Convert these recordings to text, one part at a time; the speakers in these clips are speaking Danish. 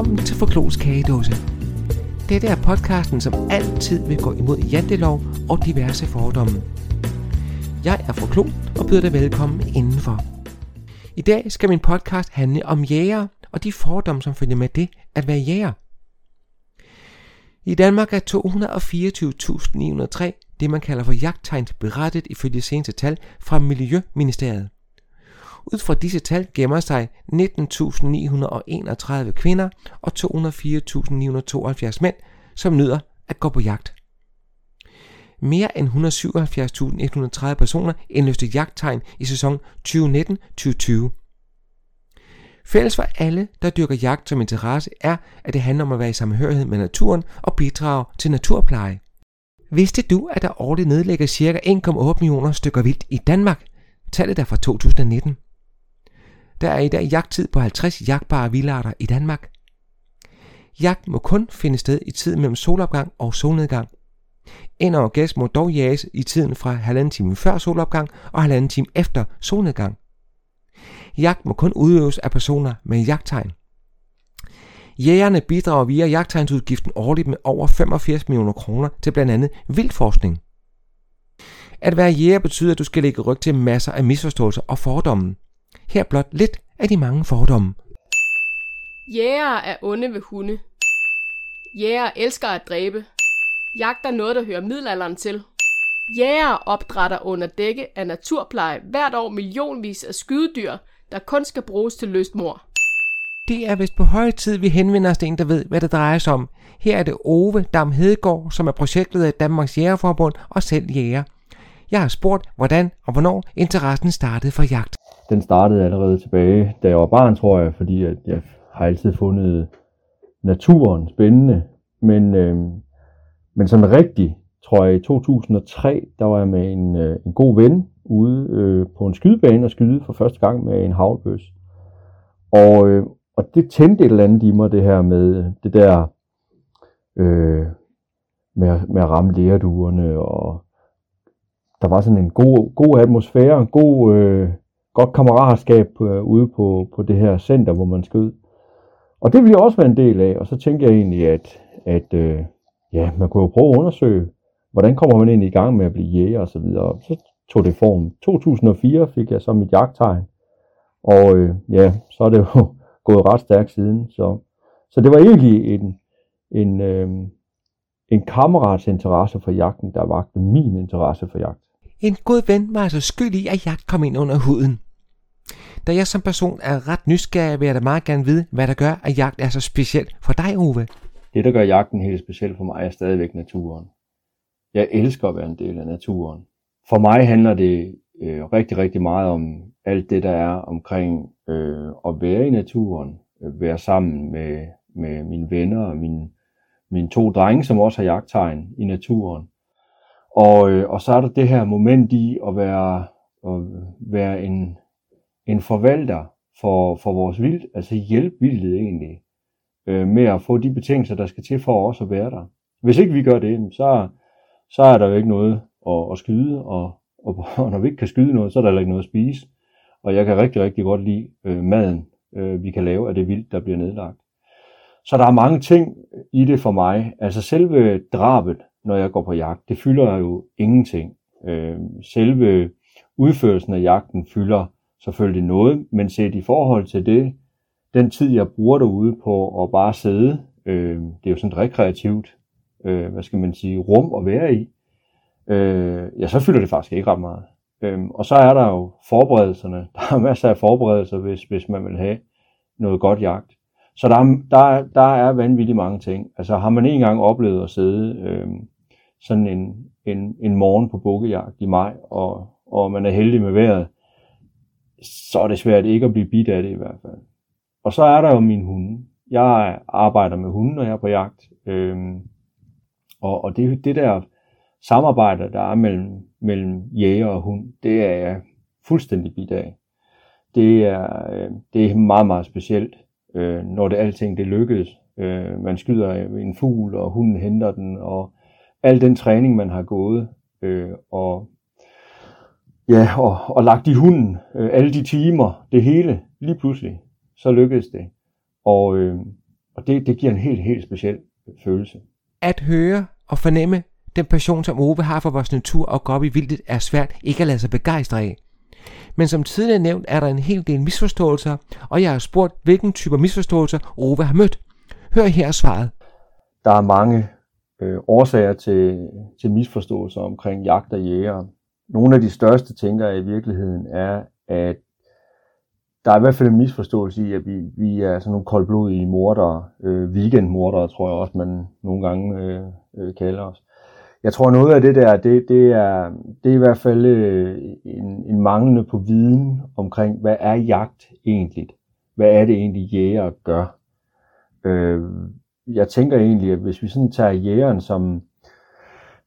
Velkommen til Forklos Kagedåse. Dette er podcasten, som altid vil gå imod jantelov og diverse fordomme. Jeg er Forklo og byder dig velkommen indenfor. I dag skal min podcast handle om jæger og de fordomme, som følger med det at være jæger. I Danmark er 224.903 det, man kalder for jagttegn berettet ifølge seneste tal fra Miljøministeriet. Ud fra disse tal gemmer sig 19.931 kvinder og 204.972 mænd, som nyder at gå på jagt. Mere end 177.130 personer indløste jagttegn i sæson 2019-2020. Fælles for alle, der dyrker jagt som interesse, er, at det handler om at være i samhørighed med naturen og bidrage til naturpleje. Vidste du, at der årligt nedlægger ca. 1,8 millioner stykker vildt i Danmark? Tallet er fra 2019. Der er i dag jagttid på 50 jagtbare vildarter i Danmark. Jagt må kun finde sted i tiden mellem solopgang og solnedgang. En og gæst må dog jages i tiden fra halvanden time før solopgang og halvanden time efter solnedgang. Jagt må kun udøves af personer med jagttegn. Jægerne bidrager via jagttegnsudgiften årligt med over 85 millioner kroner til blandt andet vildforskning. At være jæger betyder, at du skal lægge ryg til masser af misforståelser og fordomme. Her blot lidt af de mange fordomme. Jæger er onde ved hunde. Jæger elsker at dræbe. Jagt er noget, der hører middelalderen til. Jæger opdrætter under dække af naturpleje hvert år millionvis af skydedyr, der kun skal bruges til løstmor. Det er vist på høje tid, vi henvender os til en, der ved, hvad det drejer sig om. Her er det Ove Dam Hedegaard, som er projektleder af Danmarks Jægerforbund og selv jæger. Jeg har spurgt, hvordan og hvornår interessen startede for jagt. Den startede allerede tilbage, da jeg var barn, tror jeg, fordi at jeg har altid fundet naturen spændende. Men, øh, men sådan rigtig, tror jeg, i 2003, der var jeg med en, øh, en god ven ude øh, på en skydebane og skyde for første gang med en havlbøs. Og, øh, og det tændte et eller andet i mig, det her med det der øh, med, med at ramme lærduerne, og der var sådan en god, god atmosfære, en god, øh, godt kammeratskab øh, ude på, på det her center, hvor man skød. Og det ville jeg også være en del af, og så tænkte jeg egentlig, at, at øh, ja, man kunne jo prøve at undersøge, hvordan kommer man ind i gang med at blive jæger og så videre. Så tog det form. 2004 fik jeg så mit jagttegn, og øh, ja, så er det jo gået ret stærkt siden. Så, så det var egentlig en, en, øh, en kammerats interesse for jagten, der vagte min interesse for jagt. En god ven var altså skyld i, at jeg kom ind under huden. Da jeg som person er ret nysgerrig, vil jeg da meget gerne vide, hvad der gør, at jagt er så speciel for dig, Ove. Det, der gør jagten helt speciel for mig, er stadigvæk naturen. Jeg elsker at være en del af naturen. For mig handler det øh, rigtig, rigtig meget om alt det, der er omkring øh, at være i naturen, øh, være sammen med, med mine venner og mine, mine to drenge, som også har jagttegn i naturen. Og, øh, og så er der det her moment i at være, at være en, en forvalter for, for vores vildt, altså hjælpe vildtet egentlig øh, med at få de betingelser, der skal til for os at være der. Hvis ikke vi gør det, så, så er der jo ikke noget at, at skyde, og, og, og når vi ikke kan skyde noget, så er der heller ikke noget at spise. Og jeg kan rigtig, rigtig godt lide øh, maden, øh, vi kan lave af det vildt, der bliver nedlagt. Så der er mange ting i det for mig. Altså selve drabet, når jeg går på jagt, det fylder jo ingenting. Øh, selve udførelsen af jagten fylder selvfølgelig noget, men set i forhold til det, den tid jeg bruger derude på at bare sidde, øh, det er jo sådan et rekreativt, øh, hvad skal man sige, rum at være i, øh, ja, så fylder det faktisk ikke ret meget. Øh, og så er der jo forberedelserne. Der er masser af forberedelser, hvis, hvis man vil have noget godt jagt. Så der, der, der er vanvittigt mange ting. Altså har man en gang oplevet at sidde øh, sådan en, en, en morgen på bukkejagt i maj, og, og man er heldig med vejret, så er det svært ikke at blive bidt af det i hvert fald. Og så er der jo min hunde. Jeg arbejder med hunde, når jeg er på jagt. Øhm, og, og det, det der samarbejde, der er mellem, mellem jæger og hund, det er jeg fuldstændig bidt af. Det er, øh, det er meget, meget specielt, øh, når det alting det lykkes. Øh, man skyder en fugl, og hunden henter den, og al den træning, man har gået, øh, og, ja, og, og lagt i hunden, øh, alle de timer, det hele, lige pludselig, så lykkedes det. Og, øh, og det, det giver en helt, helt speciel følelse. At høre og fornemme den passion, som Ove har for vores natur og gå op i vildtet, er svært ikke at lade sig begejstre af. Men som tidligere nævnt er der en hel del misforståelser, og jeg har spurgt, hvilken type misforståelser Ove har mødt. Hør her svaret. Der er mange øh, årsager til, til misforståelser omkring jagt og jæger. Nogle af de største, tænker jeg i virkeligheden, er, at der er i hvert fald en misforståelse i, at vi, vi er sådan nogle koldblodige mordere, øh, weekendmordere, tror jeg også, man nogle gange øh, øh, kalder os. Jeg tror, noget af det der, det, det, er, det er i hvert fald øh, en, en manglende på viden omkring, hvad er jagt egentlig? Hvad er det egentlig, jæger gør? Øh, jeg tænker egentlig, at hvis vi sådan tager jægeren som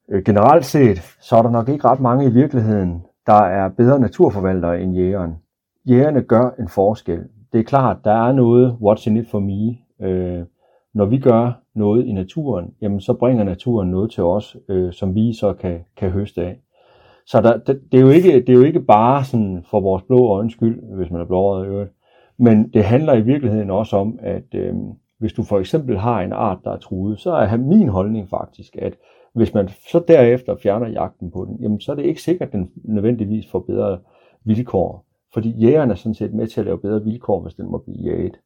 øh, generelt set, så er der nok ikke ret mange i virkeligheden, der er bedre naturforvaltere end jægeren. Jægerne gør en forskel. Det er klart, der er noget what's in it for me. Øh, når vi gør noget i naturen, jamen så bringer naturen noget til os, øh, som vi så kan, kan høste af. Så der, det, det, er jo ikke, det er jo ikke bare sådan for vores blå øjens skyld, hvis man er blåret i øvrigt, men det handler i virkeligheden også om, at øh, hvis du for eksempel har en art, der er truet, så er min holdning faktisk, at hvis man så derefter fjerner jagten på den, jamen så er det ikke sikkert, at den nødvendigvis får bedre vilkår. Fordi jægerne er sådan set med til at lave bedre vilkår, hvis den må blive jaget.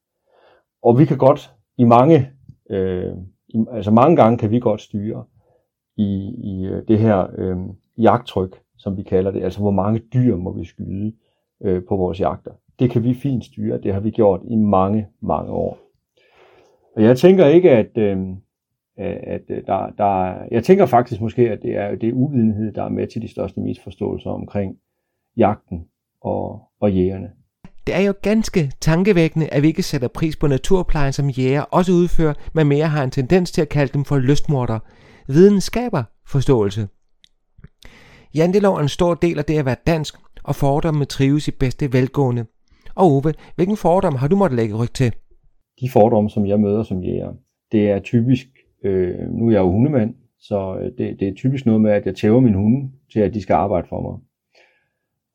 Og vi kan godt i mange Øh, altså mange gange kan vi godt styre i, i øh, det her øh, jagttryk, som vi kalder det, altså hvor mange dyr må vi skyde øh, på vores jagter. Det kan vi fint styre, det har vi gjort i mange, mange år. Og jeg tænker ikke, at, øh, at øh, der, der, jeg tænker faktisk måske, at det er, det er uvidenhed, der er med til de største misforståelser omkring jagten og, og jægerne. Det er jo ganske tankevækkende, at vi ikke sætter pris på naturplejen, som jæger også udfører, men mere har en tendens til at kalde dem for lystmorder. Viden skaber forståelse. Jantelov er en stor del af det at være dansk, og fordomme trives i bedste velgående. Og Ove, hvilken fordom har du måttet lægge ryg til? De fordomme, som jeg møder som jæger, det er typisk, øh, nu er jeg jo hundemand, så øh, det, det er typisk noget med, at jeg tæver min hunde til, at de skal arbejde for mig.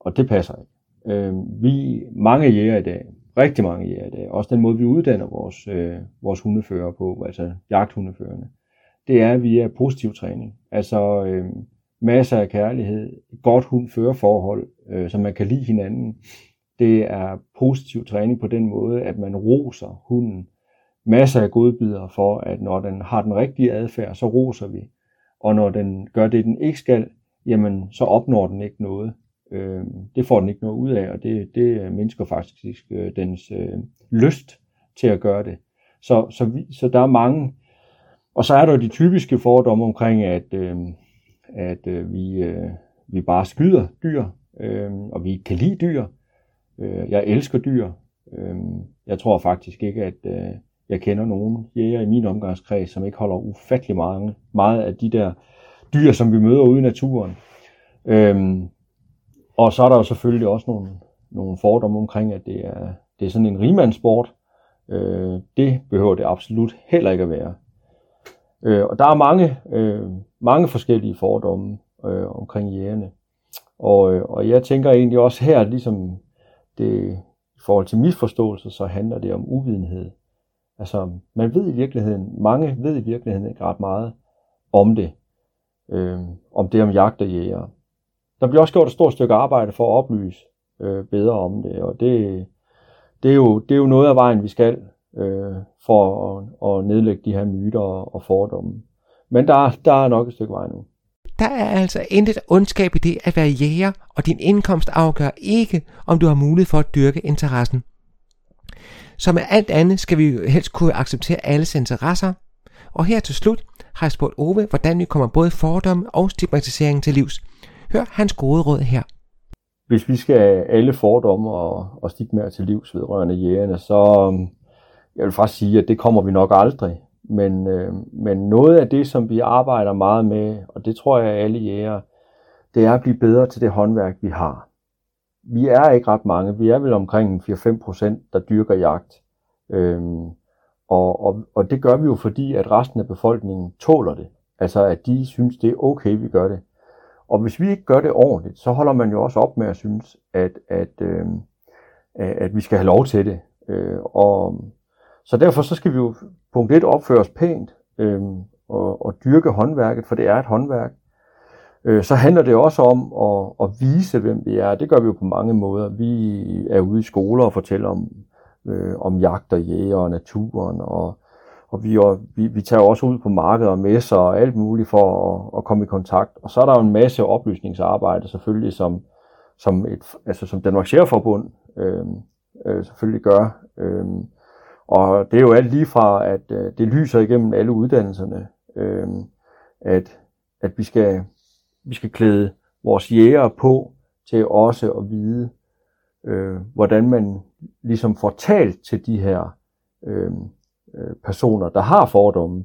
Og det passer ikke. Øh, vi, mange jæger i dag, rigtig mange jæger i dag, også den måde, vi uddanner vores, øh, vores hundefører på, altså jagthundeførerne, det er via positiv træning. Altså øh, masser af kærlighed, godt hundførerforhold, øh, så man kan lide hinanden. Det er positiv træning på den måde, at man roser hunden. Masser af godbidder for, at når den har den rigtige adfærd, så roser vi. Og når den gør det, den ikke skal, jamen så opnår den ikke noget. Øh, det får den ikke noget ud af, og det, det øh, mindsker faktisk øh, dens øh, lyst til at gøre det. Så, så, vi, så der er mange, og så er der de typiske fordomme omkring, at, øh, at øh, vi, øh, vi bare skyder dyr, øh, og vi kan lide dyr. Øh, jeg elsker dyr. Øh, jeg tror faktisk ikke, at øh, jeg kender nogen jæger i min omgangskreds, som ikke holder ufattelig mange, meget af de der dyr, som vi møder ude i naturen. Øh, og så er der jo selvfølgelig også nogle, nogle fordomme omkring, at det er, det er sådan en rimandssport. Øh, det behøver det absolut heller ikke at være. Øh, og der er mange, øh, mange forskellige fordomme øh, omkring jægerne. Og, øh, og jeg tænker egentlig også her, ligesom det i forhold til misforståelser, så handler det om uvidenhed. Altså, man ved i virkeligheden, mange ved i virkeligheden ikke ret meget om det. Øh, om det om jagt og jæger. Der bliver også gjort et stort stykke arbejde for at oplyse øh, bedre om det, og det, det, er jo, det er jo noget af vejen, vi skal øh, for at, at nedlægge de her myter og, og fordomme. Men der, der er nok et stykke vej nu. Der er altså intet ondskab i det at være jæger, og din indkomst afgør ikke, om du har mulighed for at dyrke interessen. Som med alt andet skal vi jo helst kunne acceptere alles interesser. Og her til slut har jeg spurgt Ove, hvordan vi kommer både fordomme og stigmatisering til livs. Hør hans gode råd her. Hvis vi skal alle fordomme og, og stigmaer til livs vedrørende jægerne, så øhm, jeg vil faktisk sige, at det kommer vi nok aldrig. Men, øh, men noget af det, som vi arbejder meget med, og det tror jeg alle jæger, det er at blive bedre til det håndværk, vi har. Vi er ikke ret mange. Vi er vel omkring 4-5 procent, der dyrker jagt. Øhm, og, og, og det gør vi jo fordi, at resten af befolkningen tåler det. Altså at de synes, det er okay, vi gør det. Og hvis vi ikke gør det ordentligt, så holder man jo også op med at synes, at, at, øh, at vi skal have lov til det. Øh, og Så derfor så skal vi jo punkt 1 opføre os pænt øh, og, og dyrke håndværket, for det er et håndværk. Øh, så handler det også om at, at vise, hvem vi er. Det gør vi jo på mange måder. Vi er ude i skoler og fortæller om, øh, om jagt og jæger og naturen, og, og vi, og vi, vi tager også ud på markedet og messer og alt muligt for at, at komme i kontakt. Og så er der jo en masse oplysningsarbejde selvfølgelig, som, som, et, altså som Danmarks Sjæreforbund øh, øh, selvfølgelig gør. Øh, og det er jo alt lige fra, at øh, det lyser igennem alle uddannelserne, øh, at, at vi skal vi skal klæde vores jæger på til også at vide, øh, hvordan man ligesom får talt til de her øh, øh, personer, der har fordomme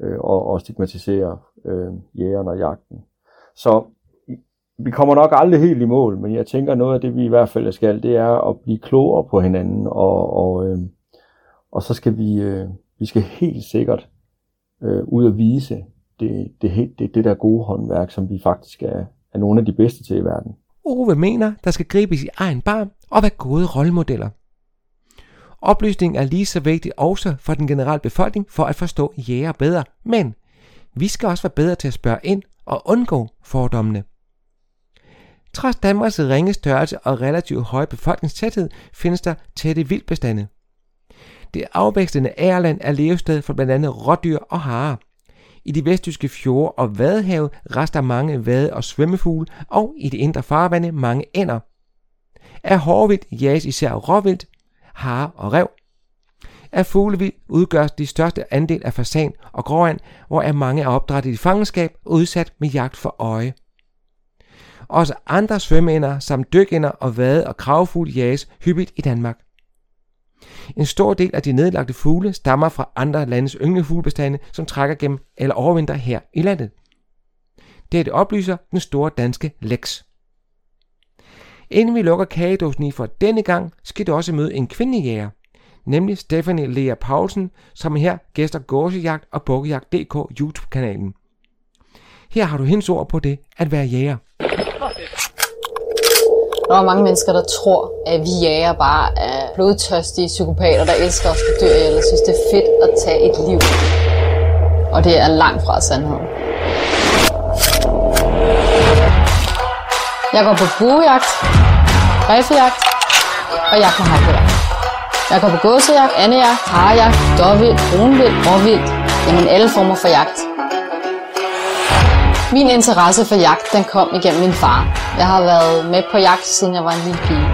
øh, og, og stigmatiserer øh, jægerne og jagten. Så vi kommer nok aldrig helt i mål, men jeg tænker noget af det, vi i hvert fald skal, det er at blive klogere på hinanden, og, og, øh, og så skal vi, øh, vi skal helt sikkert øh, ud og vise, det, det, det, det der gode håndværk, som vi faktisk er, er nogle af de bedste til i verden. Ove mener, der skal gribes i egen barm og være gode rollemodeller. Oplysning er lige så vigtig også for den generelle befolkning for at forstå jæger bedre, men vi skal også være bedre til at spørge ind og undgå fordommene. Trods Danmarks ringe størrelse og relativt høje befolkningstæthed findes der tætte vildbestande. Det afvækstende ærland er levested for blandt andet rådyr og harer. I de vesttyske fjorde og vadehave rester mange vade- og svømmefugle, og i de indre farvande mange ænder. Af hårvildt jages især råvildt, hare og rev. Af fuglevild udgør de største andel af fasan og gråand, hvor er mange er opdrettet i fangenskab og udsat med jagt for øje. Også andre svømmeænder samt dykænder og vade- og kravfugle jages hyppigt i Danmark. En stor del af de nedlagte fugle stammer fra andre landes ynglefuglebestande, som trækker gennem eller overvinter her i landet. Dette oplyser den store danske Lex. Inden vi lukker kagedåsen i for denne gang, skal du også møde en kvindelig jæger, nemlig Stephanie Lea Paulsen, som her gæster Gåsejagt og Bukkejagt.dk YouTube-kanalen. Her har du hendes ord på det at være jæger. Der er mange mennesker, der tror, at vi jæger bare er blodtørstige psykopater, der elsker at dø, dyr synes, det er fedt at tage et liv. Og det er langt fra sandheden. Jeg går på buejagt, riffeljagt og jagt med hakkejagt. Jeg går på gåsejagt, andejagt, harejagt, dårvild, brunvild, råvild. Jamen alle former for jagt. Min interesse for jagt, den kom igennem min far. Jeg har været med på jagt, siden jeg var en lille pige.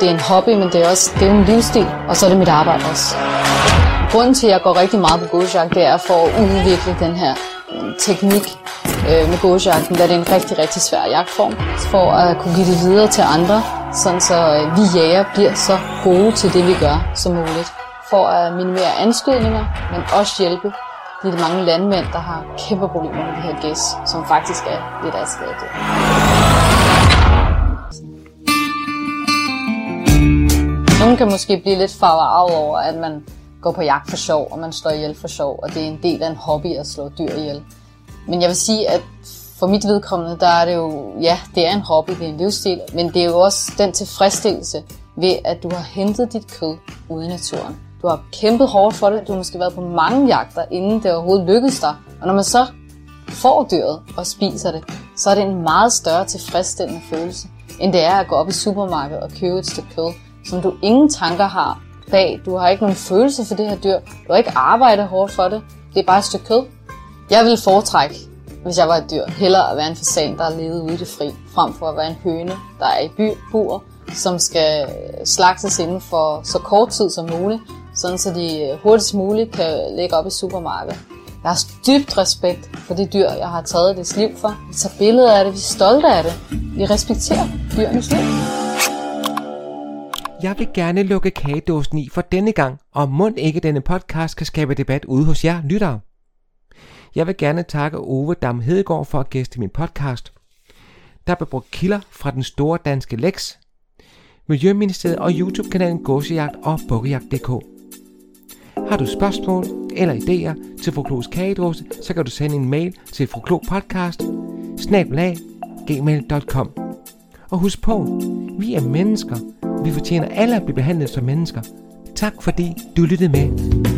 Det er en hobby, men det er også det er en livsstil, og så er det mit arbejde også. Grunden til, at jeg går rigtig meget på gåsejagt, det er for at udvikle den her teknik øh, med gåsejagten, da det er en rigtig, rigtig svær jagtform, for at kunne give det videre til andre, sådan så øh, vi jæger bliver så gode til det, vi gør som muligt. For at minimere anskydninger, men også hjælpe de mange landmænd, der har kæmpe problemer med de her gæs, som faktisk er lidt af skadet. Nogle kan måske blive lidt farvet over, at man går på jagt for sjov, og man står ihjel for sjov, og det er en del af en hobby at slå dyr ihjel. Men jeg vil sige, at for mit vedkommende, der er det jo, ja, det er en hobby, det er en livsstil, men det er jo også den tilfredsstillelse ved, at du har hentet dit kød ude i naturen. Du har kæmpet hårdt for det, du har måske været på mange jagter, inden det overhovedet lykkedes dig. Og når man så får dyret og spiser det, så er det en meget større tilfredsstillende følelse, end det er at gå op i supermarkedet og købe et stykke kød, som du ingen tanker har bag. Du har ikke nogen følelse for det her dyr. Du har ikke arbejdet hårdt for det. Det er bare et stykke kød. Jeg vil foretrække, hvis jeg var et dyr, hellere at være en fasan, der er levet ude i det fri, frem for at være en høne, der er i by, bur, som skal slagtes inden for så kort tid som muligt, sådan så de hurtigst muligt kan lægge op i supermarkedet. Jeg har dybt respekt for det dyr, jeg har taget deres liv for. Vi tager billeder af det, vi er stolte af det. Vi respekterer dyrenes liv. Jeg vil gerne lukke kagedåsen i for denne gang, og mund ikke denne podcast kan skabe debat ude hos jer lyttere. Jeg vil gerne takke Ove Dam Hedegaard for at gæste min podcast. Der blev brugt kilder fra den store danske Lex, Miljøministeriet og YouTube-kanalen Gåsejagt og Bukkejagt.dk. Har du spørgsmål eller idéer til Froklos kagedåse, så kan du sende en mail til froklopodcast gmail.com. Og husk på, vi er mennesker. Vi fortjener alle at blive behandlet som mennesker. Tak fordi du lyttede med.